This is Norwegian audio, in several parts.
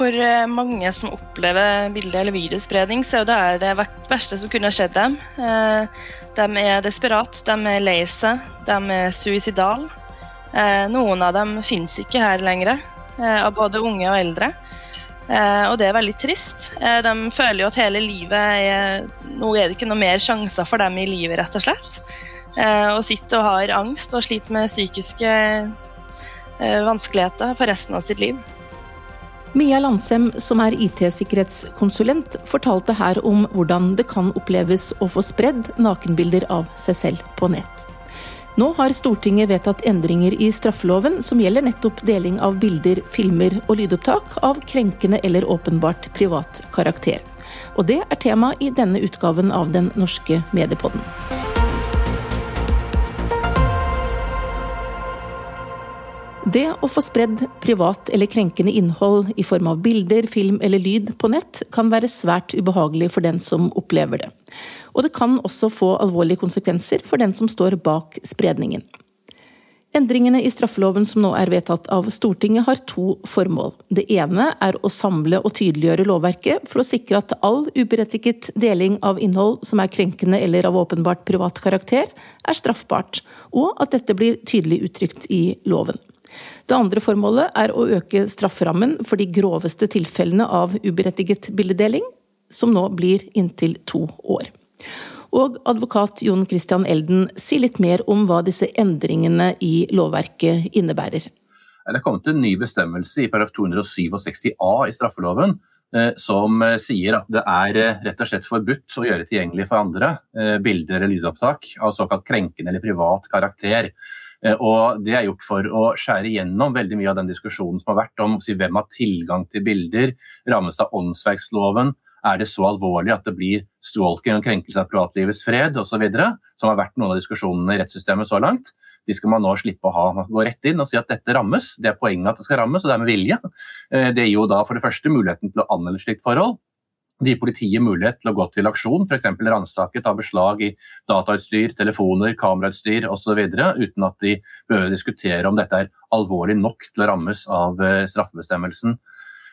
for mange som opplever bilde- eller videospredning, så er det det verste som kunne skjedd dem. De er desperat, de er lei seg, de er suicidale. Noen av dem finnes ikke her lenger, av både unge og eldre. Og det er veldig trist. De føler jo at hele livet er Nå er det ikke noe mer sjanser for dem i livet, rett og slett. Og sitter og har angst og sliter med psykiske vanskeligheter for resten av sitt liv. Mia Landsem, som er IT-sikkerhetskonsulent, fortalte her om hvordan det kan oppleves å få spredd nakenbilder av seg selv på nett. Nå har Stortinget vedtatt endringer i straffeloven som gjelder nettopp deling av bilder, filmer og lydopptak av krenkende eller åpenbart privat karakter. Og det er tema i denne utgaven av Den norske mediepodden. Det å få spredd privat eller krenkende innhold i form av bilder, film eller lyd på nett kan være svært ubehagelig for den som opplever det. Og det kan også få alvorlige konsekvenser for den som står bak spredningen. Endringene i straffeloven som nå er vedtatt av Stortinget har to formål. Det ene er å samle og tydeliggjøre lovverket for å sikre at all uberettiget deling av innhold som er krenkende eller av åpenbart privat karakter, er straffbart, og at dette blir tydelig uttrykt i loven. Det andre formålet er å øke strafferammen for de groveste tilfellene av uberettiget bildedeling, som nå blir inntil to år. Og advokat Jon Christian Elden, si litt mer om hva disse endringene i lovverket innebærer. Det er kommet en ny bestemmelse i paragraf 267 a i straffeloven eh, som eh, sier at det er eh, rett og slett forbudt å gjøre tilgjengelig for andre bilder eller lydopptak av såkalt krenkende eller privat karakter. Eh, og Det er gjort for å skjære gjennom veldig mye av den diskusjonen som har vært om si, hvem har tilgang til bilder, rammes av åndsverksloven, er det så alvorlig at det blir stalking og krenkelse av privatlivets fred osv., som har vært noen av diskusjonene i rettssystemet så langt. De skal man nå slippe å ha. Man skal gå rett inn og si at dette rammes. Det er poenget at det skal rammes, og det er med vilje. Eh, det gir jo da for det første muligheten til å anmelde slikt forhold. Det gir politiet mulighet til å gå til aksjon, f.eks. ransake, ta beslag i datautstyr, telefoner, kamerautstyr osv., uten at de bør diskutere om dette er alvorlig nok til å rammes av eh, straffebestemmelsen.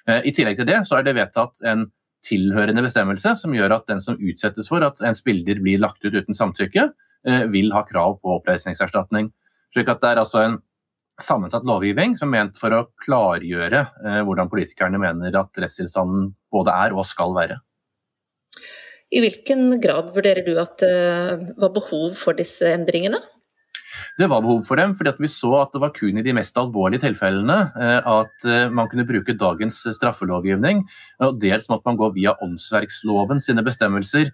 Eh, I tillegg til det så er det vedtatt en tilhørende bestemmelse som gjør at den som utsettes for at ens bilder blir lagt ut uten samtykke, eh, vil ha krav på oppreisningserstatning. Slik at det er altså en sammensatt lovgivning som er ment for å klargjøre eh, hvordan politikerne mener at rettstilstanden både er og skal være. I hvilken grad vurderer du at det var behov for disse endringene? Det var behov for dem, fordi vi så at det var kun i de mest alvorlige tilfellene eh, at eh, man kunne bruke dagens straffelovgivning. og Dels måtte man gå via åndsverksloven sine bestemmelser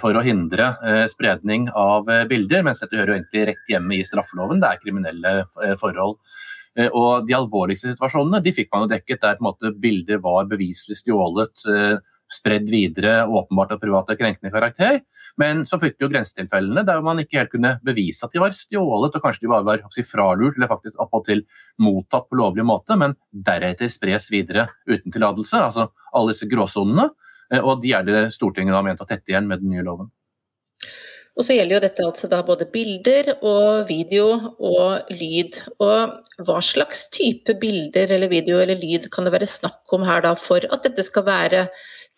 for å hindre spredning av bilder, mens dette hører jo egentlig rett hjemme i straffeloven, det er kriminelle forhold. Og De alvorligste situasjonene de fikk man jo dekket der på en måte bilder var beviselig stjålet spredd videre, åpenbart av private krenkende karakter. Men så fikk du jo grensetilfellene der man ikke helt kunne bevise at de var stjålet, og kanskje de bare var si, fralurt eller faktisk oppåtil mottatt på lovlig måte, men deretter spres videre uten tillatelse. Altså alle disse gråsonene. Eh, og de er det Stortinget har ment å tette igjen med den nye loven. Og så gjelder jo dette altså da både bilder og video og lyd. Og hva slags type bilder eller video eller lyd kan det være snakk om her da for at dette skal være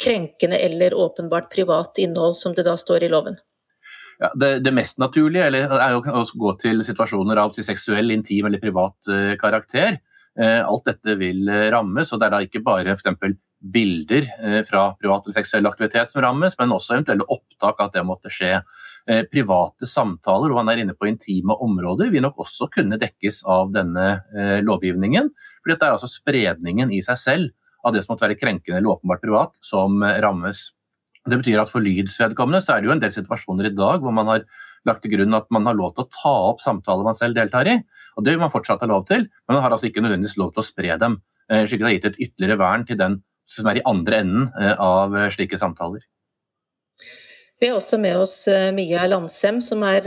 krenkende eller åpenbart privat innhold, som det da står i loven? Ja, det, det, mest naturlige er jo å gå til situasjoner av til seksuell, intim eller privat uh, karakter. Uh, alt dette vil rammes, og det er da ikke bare f.eks. bilder fra privat eller seksuell aktivitet som rammes, men også eventuelle opptak at det måtte skje. Private samtaler, og man er inne på intime områder, vil nok også kunne dekkes av denne lovgivningen. For dette er altså spredningen i seg selv av det som måtte være krenkende eller åpenbart privat, som rammes. Det betyr at For lyds vedkommende så er det jo en del situasjoner i dag hvor man har lagt til grunn at man har lov til å ta opp samtaler man selv deltar i. og Det vil man fortsatt ha lov til, men man har altså ikke nødvendigvis lov til å spre dem. Eh, slik at det har gitt et ytterligere vern til den som er i andre enden eh, av eh, slike samtaler. Vi har også med oss eh, Mia Landsem, som er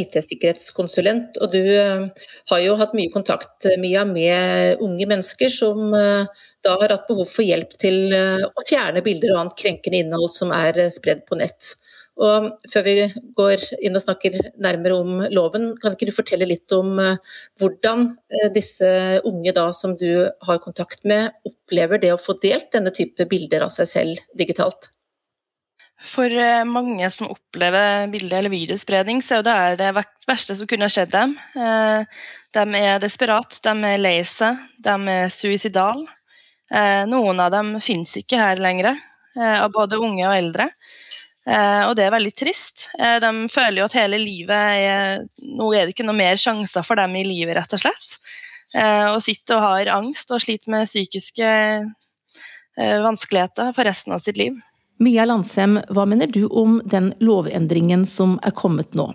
IT-sikkerhetskonsulent. Og du har jo hatt mye kontakt Mia, med unge mennesker som da har hatt behov for hjelp til å fjerne bilder og annet krenkende innhold som er spredd på nett. Og Før vi går inn og snakker nærmere om loven, kan ikke du fortelle litt om eh, hvordan eh, disse unge da, som du har kontakt med, opplever det å få delt denne type bilder av seg selv digitalt? For eh, mange som opplever bilde- eller videospredning, så er det det verste som kunne skjedd dem. De er desperate, de er lei seg, de er suicidale. Noen av dem finnes ikke her lenger, av både unge og eldre. Eh, og det er veldig trist. Eh, de føler jo at hele livet er Nå er det ikke noe mer sjanser for dem i livet, rett og slett. Eh, og sitter og har angst og sliter med psykiske vanskeligheter for resten av sitt liv. Mia Landsem, hva mener du om den lovendringen som er kommet nå?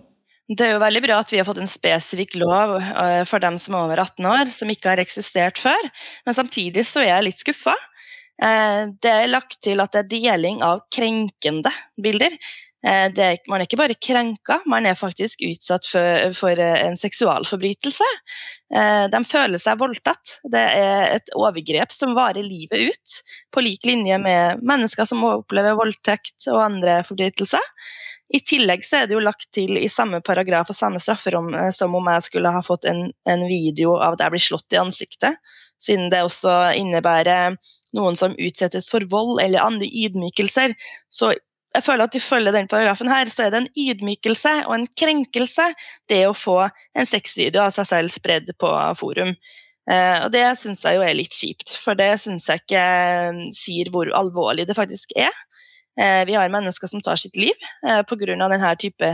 Det er jo veldig bra at vi har fått en spesifikk lov for dem som er over 18 år, som ikke har eksistert før. Men samtidig så er jeg litt skuffa. Eh, det er lagt til at det er deling av krenkende bilder. Eh, er, man er ikke bare krenka, man er faktisk utsatt for, for, eh, en seksualforbrytelse. De føler seg voldtatt. Det er et overgrep som varer livet ut, på lik linje med mennesker som opplever voldtekt og andre forbrytelser. I tillegg så er det jo lagt til i samme paragraf og samme strafferom som om jeg skulle ha fått en, en video av at jeg blir slått i ansiktet, siden det også innebærer noen som utsettes for vold eller andre ydmykelser. Så jeg føler at ifølge den paragrafen her, så er det en ydmykelse og en krenkelse det å få en sexvideo av seg selv spredd på forum. Eh, og det syns jeg jo er litt kjipt, for det syns jeg ikke eh, sier hvor alvorlig det faktisk er. Eh, vi har mennesker som tar sitt liv eh, pga. denne type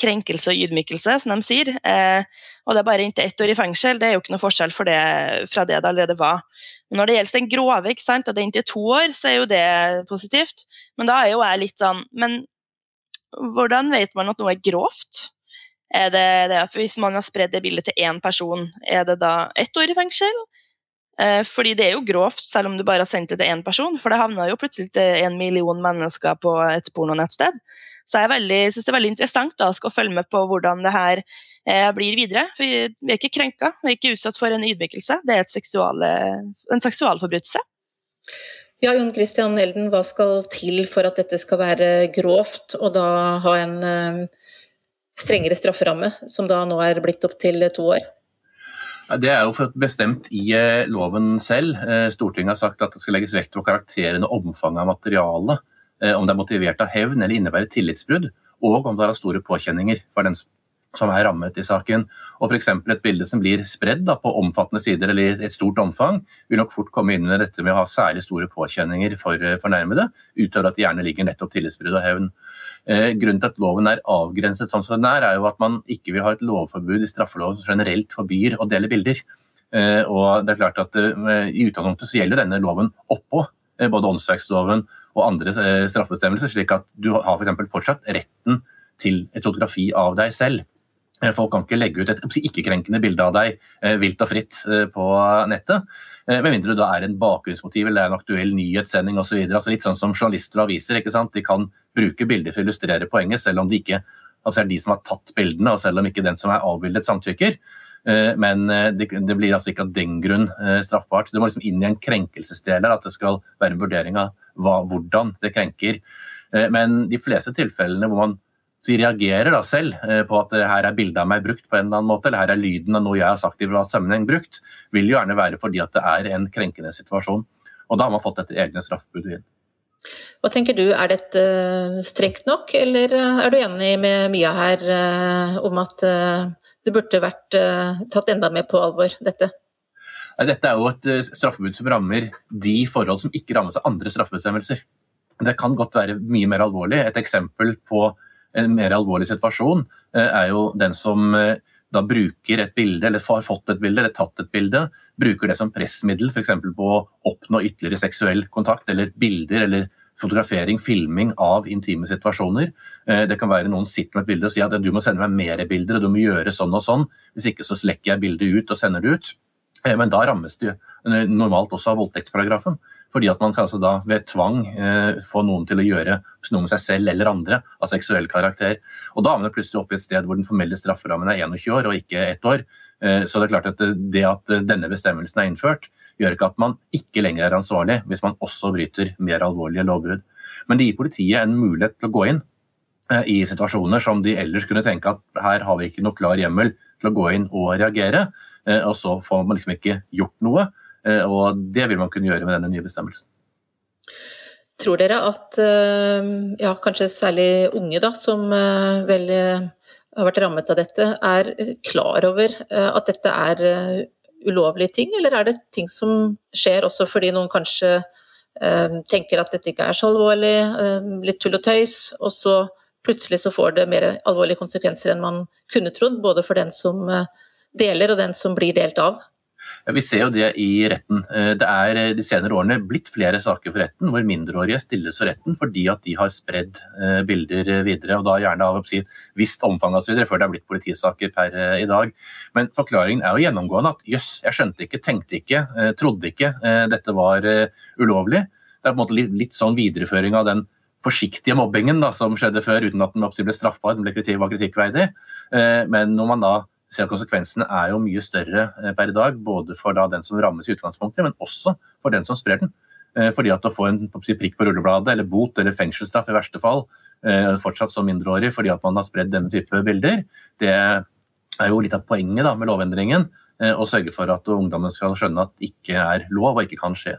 krenkelse og ydmykelse, som de sier. Eh, og det er bare inntil ett år i fengsel. Det er jo ikke noe forskjell det, fra det det allerede var. når det gjelder den grove, ikke sant, og det er inntil to år, så er jo det positivt. Men da er jo jeg litt sånn Men hvordan vet man at noe er grovt? Er det, det Hvis man har spredd det bildet til én person, er det da ett år i fengsel? Eh, fordi det er jo grovt, selv om du bare har sendt det til én person. For det havner jo plutselig til en million mennesker på et pornonettsted. Så jeg syns det er veldig interessant da, å følge med på hvordan det her eh, blir videre. For vi er ikke krenka, vi er ikke utsatt for en ydmykelse. Det er seksual, en seksualforbrytelse. Ja, Jon Christian Elden, hva skal til for at dette skal være grovt, og da ha en eh, strengere strafferamme, som da nå er blitt opp til to år? Det er jo bestemt i eh, loven selv. Eh, Stortinget har sagt at det skal legges vekt på karakteren og omfanget av materialet. Eh, om det er motivert av hevn eller innebærer tillitsbrudd, og om det har store påkjenninger for den som er rammet i saken. Og F.eks. et bilde som blir spredd på omfattende sider eller i et stort omfang, vil nok fort komme inn under dette med å ha særlig store påkjenninger for fornærmede, utover at det gjerne ligger nettopp tillitsbrudd og hevn. Eh, grunnen til at loven er avgrenset sånn som den er, er jo at man ikke vil ha et lovforbud i straffeloven som generelt forbyr å dele bilder. Eh, og det er klart at eh, I utgangspunktet så gjelder denne loven oppå eh, både åndsverksloven og andre eh, straffebestemmelser, slik at du har for fortsatt retten til et fotografi av deg selv. Eh, folk kan ikke legge ut et ikke-krenkende bilde av deg eh, vilt og fritt eh, på nettet. Med mindre da er en bakgrunnsmotiv eller en aktuell nyhetssending osv. Altså litt sånn som journalister og aviser. ikke sant? De kan bruke bilder for å illustrere poenget, selv om det ikke altså er de som har tatt bildene, og selv om ikke den som er avbildet, samtykker. Men det, blir altså ikke av den grunn straffbart. Du må liksom inn i en krenkelsesdel her, at det skal være en vurdering av hva, hvordan det krenker. Men de fleste tilfellene hvor man de reagerer da selv eh, på at her er bildet av meg brukt på en eller annen måte, eller her er lyden av noe jeg har sagt i privat sammenheng brukt, vil jo gjerne være fordi at det er en krenkende situasjon. Og da har man fått dette egne straffebudet inn. Hva tenker du, er dette eh, strengt nok, eller eh, er du enig med Mia her om at det burde vært tatt enda mer på alvor, dette? Dette er jo et straffebud som rammer de forhold som ikke rammes av andre straffebestemmelser. Det kan godt være mye mer alvorlig. Et eksempel på en mer alvorlig situasjon, eh, er jo den som eh, da bruker et bilde, eller har fått et bilde, eller tatt et bilde, bruker det som pressmiddel f.eks. på å oppnå ytterligere seksuell kontakt, eller bilder, eller fotografering, filming av intime situasjoner. Eh, det kan være noen sitter med et bilde og sier at du må sende meg mer bilder, og du må gjøre sånn og sånn. Hvis ikke så slekker jeg bildet ut og sender det ut. Men da rammes det normalt også av voldtektsparagrafen. Fordi at man kan altså da ved tvang eh, få noen til å gjøre noe med seg selv eller andre av seksuell karakter. Og Da er man plutselig oppe i et sted hvor den formelle strafferammen er 21 år og ikke ett år. Eh, så det er klart at det at denne bestemmelsen er innført, gjør ikke at man ikke lenger er ansvarlig hvis man også bryter mer alvorlige lovbrudd. Men det gir politiet en mulighet til å gå inn i situasjoner som de ellers kunne tenke at her har vi ikke noe klar hjemmel til å gå inn og reagere. Og så får man liksom ikke gjort noe. Og det vil man kunne gjøre med denne nye bestemmelsen. Tror dere at ja, kanskje særlig unge, da, som vel har vært rammet av dette, er klar over at dette er ulovlige ting, eller er det ting som skjer også fordi noen kanskje eh, tenker at dette ikke er så alvorlig, eh, litt tull og tøys, og så plutselig så får det mer alvorlige konsekvenser enn man kunne trodd, både for den som eh, deler og den som blir delt av? Ja, vi ser jo det i retten. Eh, det er eh, de senere årene blitt flere saker for retten hvor mindreårige stilles for retten fordi at de har spredd bilder videre, og da gjerne av et visst omfang osv. før det er blitt politisaker per i dag. Men forklaringen er jo gjennomgående at jøss, jeg skjønte ikke, tenkte ikke, trodde ikke dette var ulovlig. Det er på en måte litt sånn videreføring av den forsiktige mobbingen da, som skjedde før, uten at den ble straffbar, den ble kritikk, var kritikkverdig. Men når man da ser konsekvensene er jo mye større eh, per i dag, både for den som rammes i utgangspunktet, men også for den som sprer den. Eh, fordi at å få en prikk på rullebladet, eller bot eller fengselsstraff i verste fall, eh, fortsatt som mindreårig fordi at man har spredd denne type bilder, det er jo litt av poenget da, med lovendringen. Å sørge for at ungdommen skal skjønne at det ikke er lov og ikke kan skje.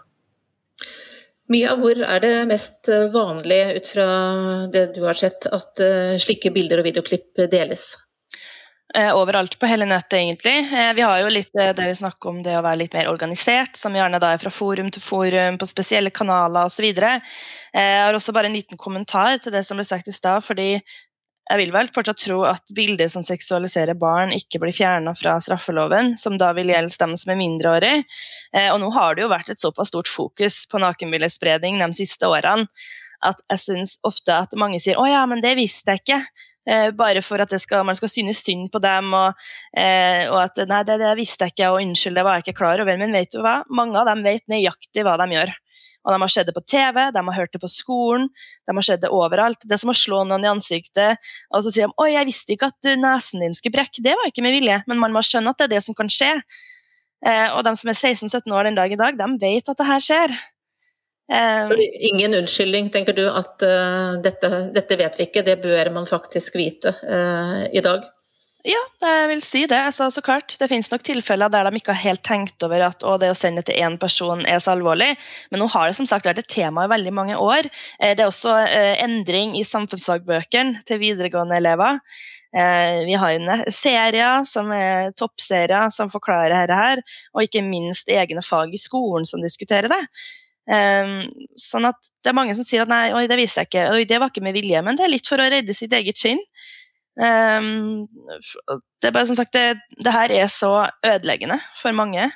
Mia, hvor er det mest vanlig ut fra det du har sett, at slike bilder og videoklipp deles? Eh, overalt på hele nettet, egentlig. Eh, vi har jo litt eh, det vi snakker om det å være litt mer organisert, som gjerne da er fra forum til forum, på spesielle kanaler osv. Jeg har også bare en liten kommentar til det som ble sagt i stad. fordi jeg vil vel fortsatt tro at bilder som seksualiserer barn, ikke blir fjerna fra straffeloven, som da vil gjelde dem som er mindreårige. Og nå har det jo vært et såpass stort fokus på nakenbildespredning de siste årene at jeg syns ofte at mange sier 'å ja, men det visste jeg ikke'. Eh, bare for at skal, man skal synes synd på dem, og, eh, og at 'nei, det, det, visste jeg ikke', og 'unnskyld, det var jeg ikke klar over'. Men vet du hva? Mange av dem vet nøyaktig hva de gjør. Og De har sett det på TV, de har hørt det på skolen, de har sett det overalt. Det er som å slå noen i ansiktet og så sier de 'oi, jeg visste ikke at nesen din skulle brekke'. Det var ikke med vilje, men man må skjønne at det er det som kan skje. Eh, og de som er 16-17 år den dag i dag, de vet at det her skjer. Så ingen unnskyldning, tenker du, at uh, dette, dette, vet vi ikke, det bør man faktisk vite uh, i dag? Ja, jeg vil si det. Altså, så klart, Det finnes nok tilfeller der de ikke har helt tenkt over at å, det å sende til én person er så alvorlig, men nå har det som sagt vært et tema i veldig mange år. Eh, det er også endring i samfunnsfagbøkene til videregående elever. Vi har en serie som er toppserier som forklarer dette, her, og ikke minst egne fag i skolen som diskuterer det. Um, sånn at Det er mange som sier at nei, oi, det visste jeg ikke, oi, det var ikke med vilje, men det er litt for å redde sitt eget skinn. Um, det er bare som sagt, det, det, her er så ødeleggende for mange.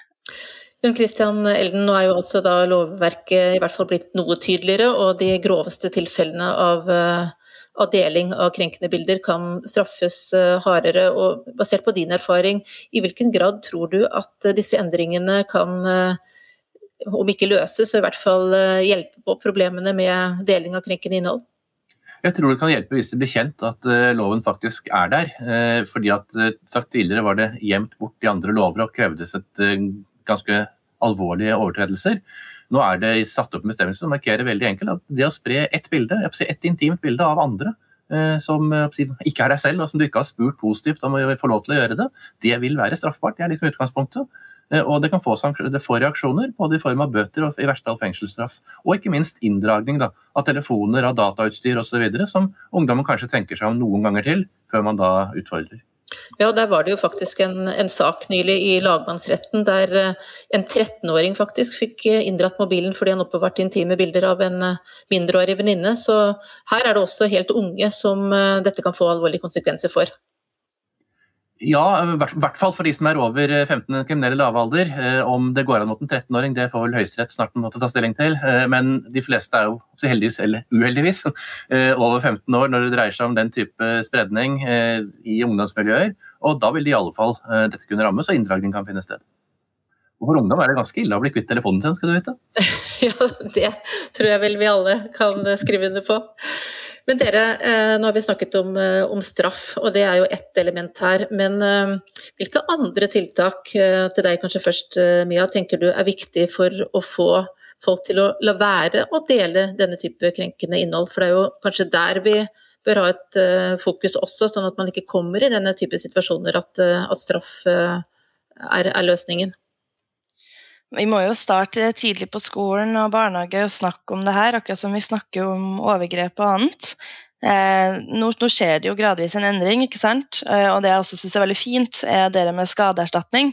Jon Christian Elden, nå er jo altså da lovverket i hvert fall blitt noe tydeligere, og de groveste tilfellene av, eh, av deling av krenkende bilder kan straffes eh, hardere. og Basert på din erfaring, i hvilken grad tror du at disse endringene kan uh, om ikke løse, så i hvert fall eh, hjelpe på problemene med deling av krenkende innhold? Jeg tror det kan hjelpe hvis det blir kjent at uh, loven faktisk er der. Uh, fordi at uh, sagt tidligere var det gjemt bort i andre lover og krevdes et ganske alvorlige overtredelser. Nå er det satt opp en bestemmelse som markerer veldig enkelt at det å spre ett bilde, ett intimt bilde av andre, som ikke er deg selv, og som du ikke har spurt positivt om å få lov til å gjøre det, det vil være straffbart. Det er liksom utgangspunktet. Eh, og det kan få, det får reaksjoner, både i form av bøter og i verste fall fengselsstraff. Og ikke minst inndragning da, av telefoner, av datautstyr osv., som ungdommen kanskje tenker seg om noen ganger til, før man da utfordrer. Ja, der var det jo faktisk en, en sak nylig i lagmannsretten der uh, en 13-åring faktisk fikk uh, inndratt mobilen fordi han oppbevarte intime bilder av en mindreårig venninne. Så her er det også helt unge som dette kan få alvorlige konsekvenser for. Ja, i hvert fall for de som er over 15 eh, kriminelle lavalder. alder om det går an mot en 13-åring, det får vel Høyesterett snart måtte ta stilling til. Eh, men de fleste er jo heldigvis, eller uheldigvis, over 15 år når det dreier seg om den type spredning i ungdomsmiljøer. Og da vil det i alle fall dette kunne rammes, og inndragning kan finne sted. Og for ungdom er det ganske ille å bli kvitt telefonen sin, skal du vite. ja, det tror jeg vel vi alle kan skrive under på. Men dere, eh, nå har vi snakket om, eh, om, straff, og det er jo ett element her. Men eh, hvilke andre tiltak, til deg kanskje først, Mia, tenker du er viktig for å få folk til å la være å dele denne type krenkende innhold? For det er jo kanskje der vi bør ha et fokus også, sånn at man ikke kommer i denne type situasjoner at, at straff er, er løsningen? Vi må jo starte tidlig på skolen og barnehage og snakke om det her, akkurat som vi snakker om overgrep og annet. Eh, nå, nå, skjer det jo gradvis en endring, ikke sant? Eh, og det jeg også syns er veldig fint, er dere med skadeerstatning.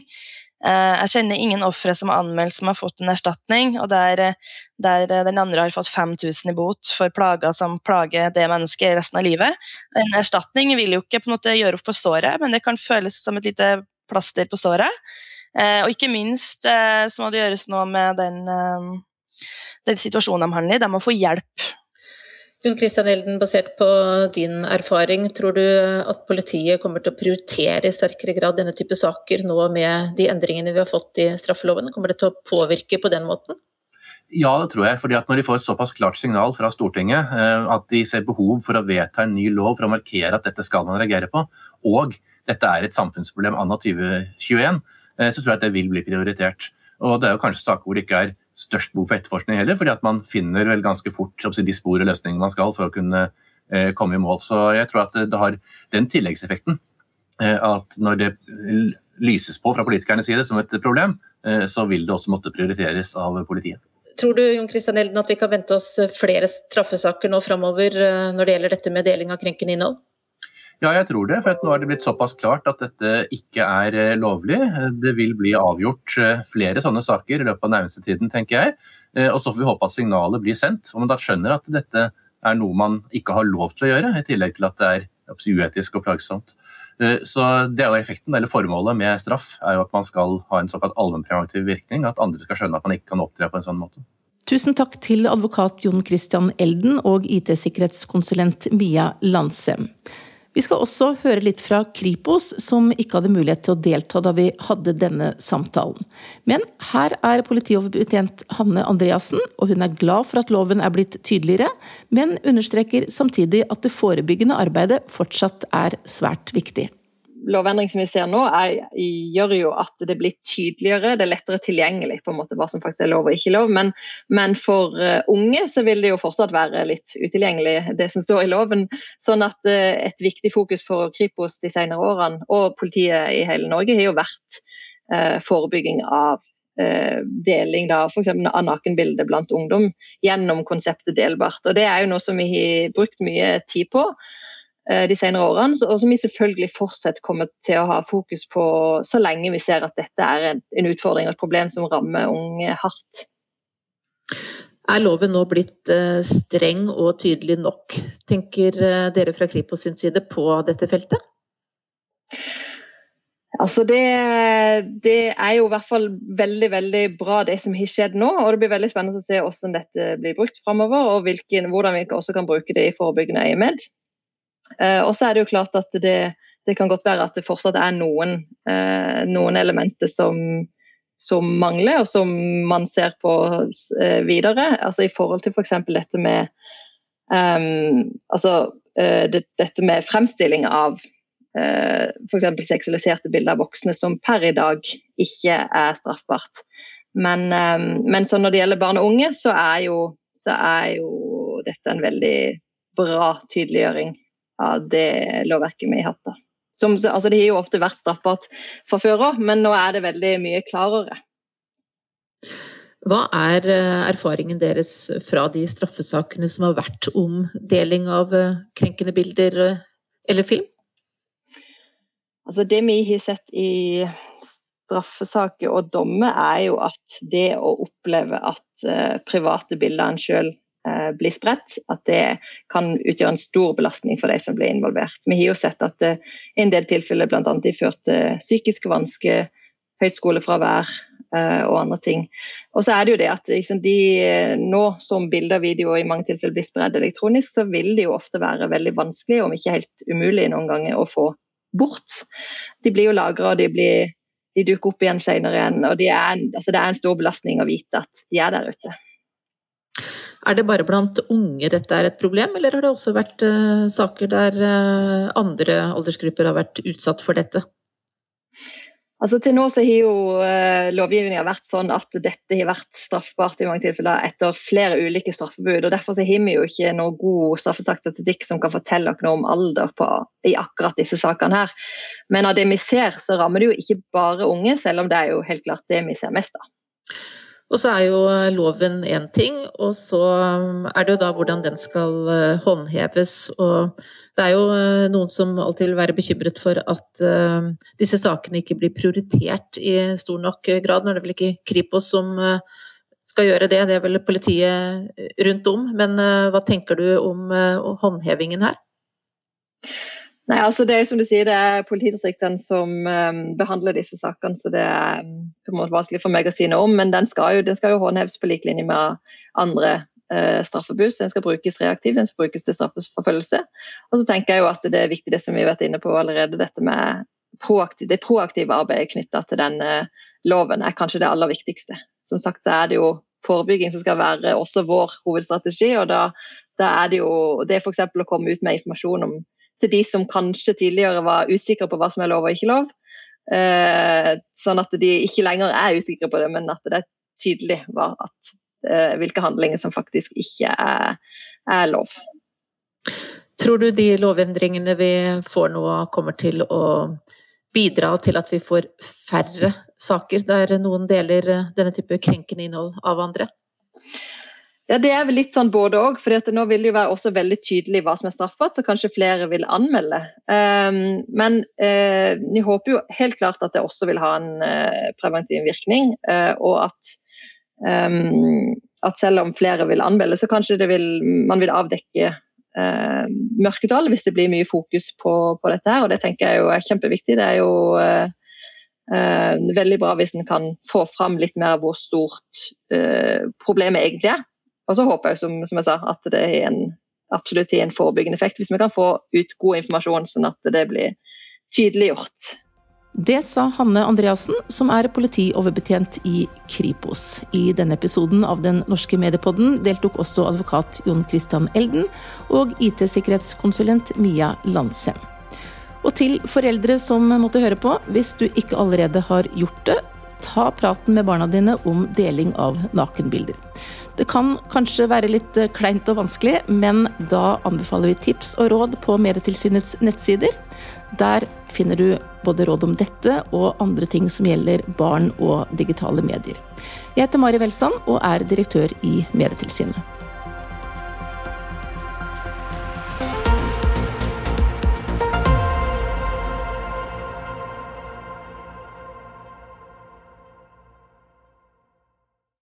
Eh, jeg kjenner ingen ofre som har anmeldt som har fått en erstatning, og der, der den andre har fått 5000 i bot for plager som plager det mennesket resten av livet. En erstatning vil jo ikke på en måte gjøre opp for såret, men det kan føles som et lite plaster på såret. Eh, og ikke minst eh, så må det gjøres noe med den, eh, den situasjonen de handler i. De må få hjelp. Gunn Christian Elden, basert på din erfaring, tror du at politiet kommer til å prioritere i sterkere grad denne type saker nå med de endringene vi har fått i straffeloven? Kommer det til å påvirke på den måten? Ja, det tror jeg. fordi at Når de får et såpass klart signal fra Stortinget, at de ser behov for å vedta en ny lov for å markere at dette skal man reagere på, og dette er et samfunnsproblem anno 2021, Eh, så tror jeg at det vil bli prioritert. Og Det er jo kanskje saker hvor det ikke er størst behov for etterforskning heller, fordi at man finner vel ganske fort de spor og løsningene man skal for å kunne eh, komme i mål. Så jeg tror at det har den tilleggseffekten eh, at når det lyses på fra politikernes side som et problem, så vil det også måtte prioriteres av politiet. Tror du Jon Christian Elden, at vi kan vente oss flere straffesaker nå framover når det gjelder dette med deling av krenkende innhold? Ja, jeg tror det. For nå er det blitt såpass klart at dette ikke er eh, lovlig. Det vil bli avgjort eh, flere sånne saker i løpet av nærmeste tiden, tenker jeg. Eh, og så får vi håpe at signalet blir sendt, og man da skjønner at dette er noe man ikke har lov til å gjøre, i tillegg til at det er uetisk og plagsomt. Så det er jo effekten, eller Formålet med straff er jo at man skal ha en såkalt allmennpreventiv virkning. At andre skal skjønne at man ikke kan opptre på en sånn måte. Tusen takk til advokat Jon Christian Elden og IT-sikkerhetskonsulent Mia Landsem. Vi skal også høre litt fra Kripos, som ikke hadde mulighet til å delta da vi hadde denne samtalen. Men her er politioverbetjent Hanne Andreassen, og hun er glad for at loven er blitt tydeligere, men understreker samtidig at det forebyggende arbeidet fortsatt er svært viktig lovendring som vi ser nå, er, gjør jo at det blir tydeligere, det er lettere tilgjengelig på en måte hva som faktisk er lov og ikke lov. Men, men for uh, unge så vil det jo fortsatt være litt utilgjengelig, det som står i loven. Sånn at uh, et viktig fokus for Kripos de senere årene, og politiet i hele Norge, har jo vært uh, forebygging av deling da, for av nakenbilder blant ungdom gjennom konseptet delbart. Og Det er jo noe som vi har brukt mye tid på. Eh, de senere årene, og som vi selvfølgelig fortsatt kommer til å ha fokus på så lenge vi ser at dette er en utfordring og et problem som rammer unge hardt. Er loven nå blitt eh, streng og tydelig nok, tenker eh, dere fra Kripos sin side på dette feltet? Altså det, det, er jo i hvert fall veldig veldig bra det som har skjedd nå. og Det blir veldig spennende å se hvordan dette blir brukt framover, og hvilken, hvordan vi også kan bruke det i forebyggende øyemed. Eh, og så er det jo klart at det, det, kan godt være at det fortsatt er noen, eh, noen elementer som, som, mangler, og som man ser på eh, videre. Altså I forhold til f.eks. dette med um, altså, det, dette med fremstilling av uh, f.eks. seksualiserte bilder av voksne som per i dag ikke er straffbart. Men, um, men når det gjelder barn og unge, så er jo, så er jo dette en veldig bra tydeliggjøring av det lovverket vi har hatt. da. Som, altså det har jo ofte vært straffbart fra før òg, men nå er det veldig mye klarere. Hva er eh, erfaringen deres fra de straffesakene som har vært om deling av eh, krenkende bilder eh, eller film? Altså det vi har sett i straffesaker og dommer, er jo at det å oppleve at private bilder en sjøl blir spredt, at det kan utgjøre en stor belastning for de som blir involvert. Vi har jo sett at det eh, i en del tilfeller bl.a. har ført til psykiske vansker, høyt skolefravær eh, og andre ting. Og så er det jo det at liksom, de, Nå som bilder og videoer i mange tilfeller blir spredd elektronisk, så vil det jo ofte være veldig vanskelig, om ikke helt umulig noen ganger, å få bort. De blir jo lagra, og de, blir, de dukker opp igjen senere igjen. og de er, altså, Det er en stor belastning å vite at de er der ute. Er det bare blant unge dette er et problem, eller har det også vært uh, saker der uh, andre aldersgrupper har vært utsatt for dette? Altså Til nå så har jo uh, lovgivninga vært sånn at dette har vært straffbart i mange tilfeller etter flere ulike straffebud. og Derfor så har vi jo ikke noe god straffesaksstatistikk som kan fortelle noe om alder på, i akkurat disse sakene. her. Men av det vi ser, så rammer det jo ikke bare unge, selv om det er jo helt klart det vi ser mest av. Og så er jo loven én ting, og så um, er det jo da hvordan den skal eh, håndheves. Og det er jo eh, noen som alltid vil være bekymret for at disse sakene ikke blir prioritert i stor nok grad. Nå er det vel ikke Kripos som skal gjøre det, det er vel politiet rundt om. Men hva tenker du om håndhevingen her? Nei, altså det er som du sier, det er politidistriktene som um, behandler disse sakene, så det er um, på en måte vanskelig for meg å si noe om. Men den skal jo, den skal jo håndheves på lik linje med andre uh, straffebud. Den skal brukes reaktivt, den skal brukes til straffeforfølgelse. Og så tenker jeg jo at det er viktig det som vi har vært inne på allerede, dette med proaktiv, det proaktive arbeidet knytta til denne loven er kanskje det aller viktigste. Som sagt så er det jo forebygging som skal være også vår hovedstrategi. og da, da er det jo det f.eks. å komme ut med informasjon om til de som kanskje tidligere var usikre på hva som er lov og ikke lov. Eh, sånn at de ikke lenger er usikre på det, men at det er tydelig at, eh, hvilke handlinger som faktisk ikke er, er, lov. Tror du de lovendringene vi får nå kommer til å bidra til at vi får færre saker der noen deler denne type krenkende innhold av andre? Ja, Det er vel litt sånn både òg. For nå vil det jo være også veldig tydelig hva som er straffbart, så kanskje flere vil anmelde. Um, men uh, vi håper jo helt klart at det også vil ha en uh, preventiv virkning. Uh, og at, um, at, selv om flere vil anmelde, så kanskje vil, man vil avdekke mørketall hvis det blir mye fokus på, på, dette. her, og Det tenker jeg jo er kjempeviktig. Det er jo veldig bra hvis en kan få fram litt mer av hvor stort problemet egentlig er. Og så håper jeg som, som jeg sa, at det er en, absolutt har en forebyggende effekt. Hvis vi kan få ut god informasjon sånn at det blir tydeliggjort. Det sa Hanne Andreassen, som er politioverbetjent i Kripos. I denne episoden av Den norske mediepodden deltok også advokat Jon Christian Elden og IT-sikkerhetskonsulent Mia Landsem. Og til foreldre som måtte høre på, hvis du ikke allerede har gjort det, ta praten med barna dine om deling av nakenbilder. Det kan kanskje være litt eh, kleint og vanskelig, men da anbefaler vi tips og råd på Medietilsynets nettsider. Der finner du både råd om dette og andre ting som gjelder barn og digitale medier. Jeg heter Mari Welsand og er direktør i Medietilsynet.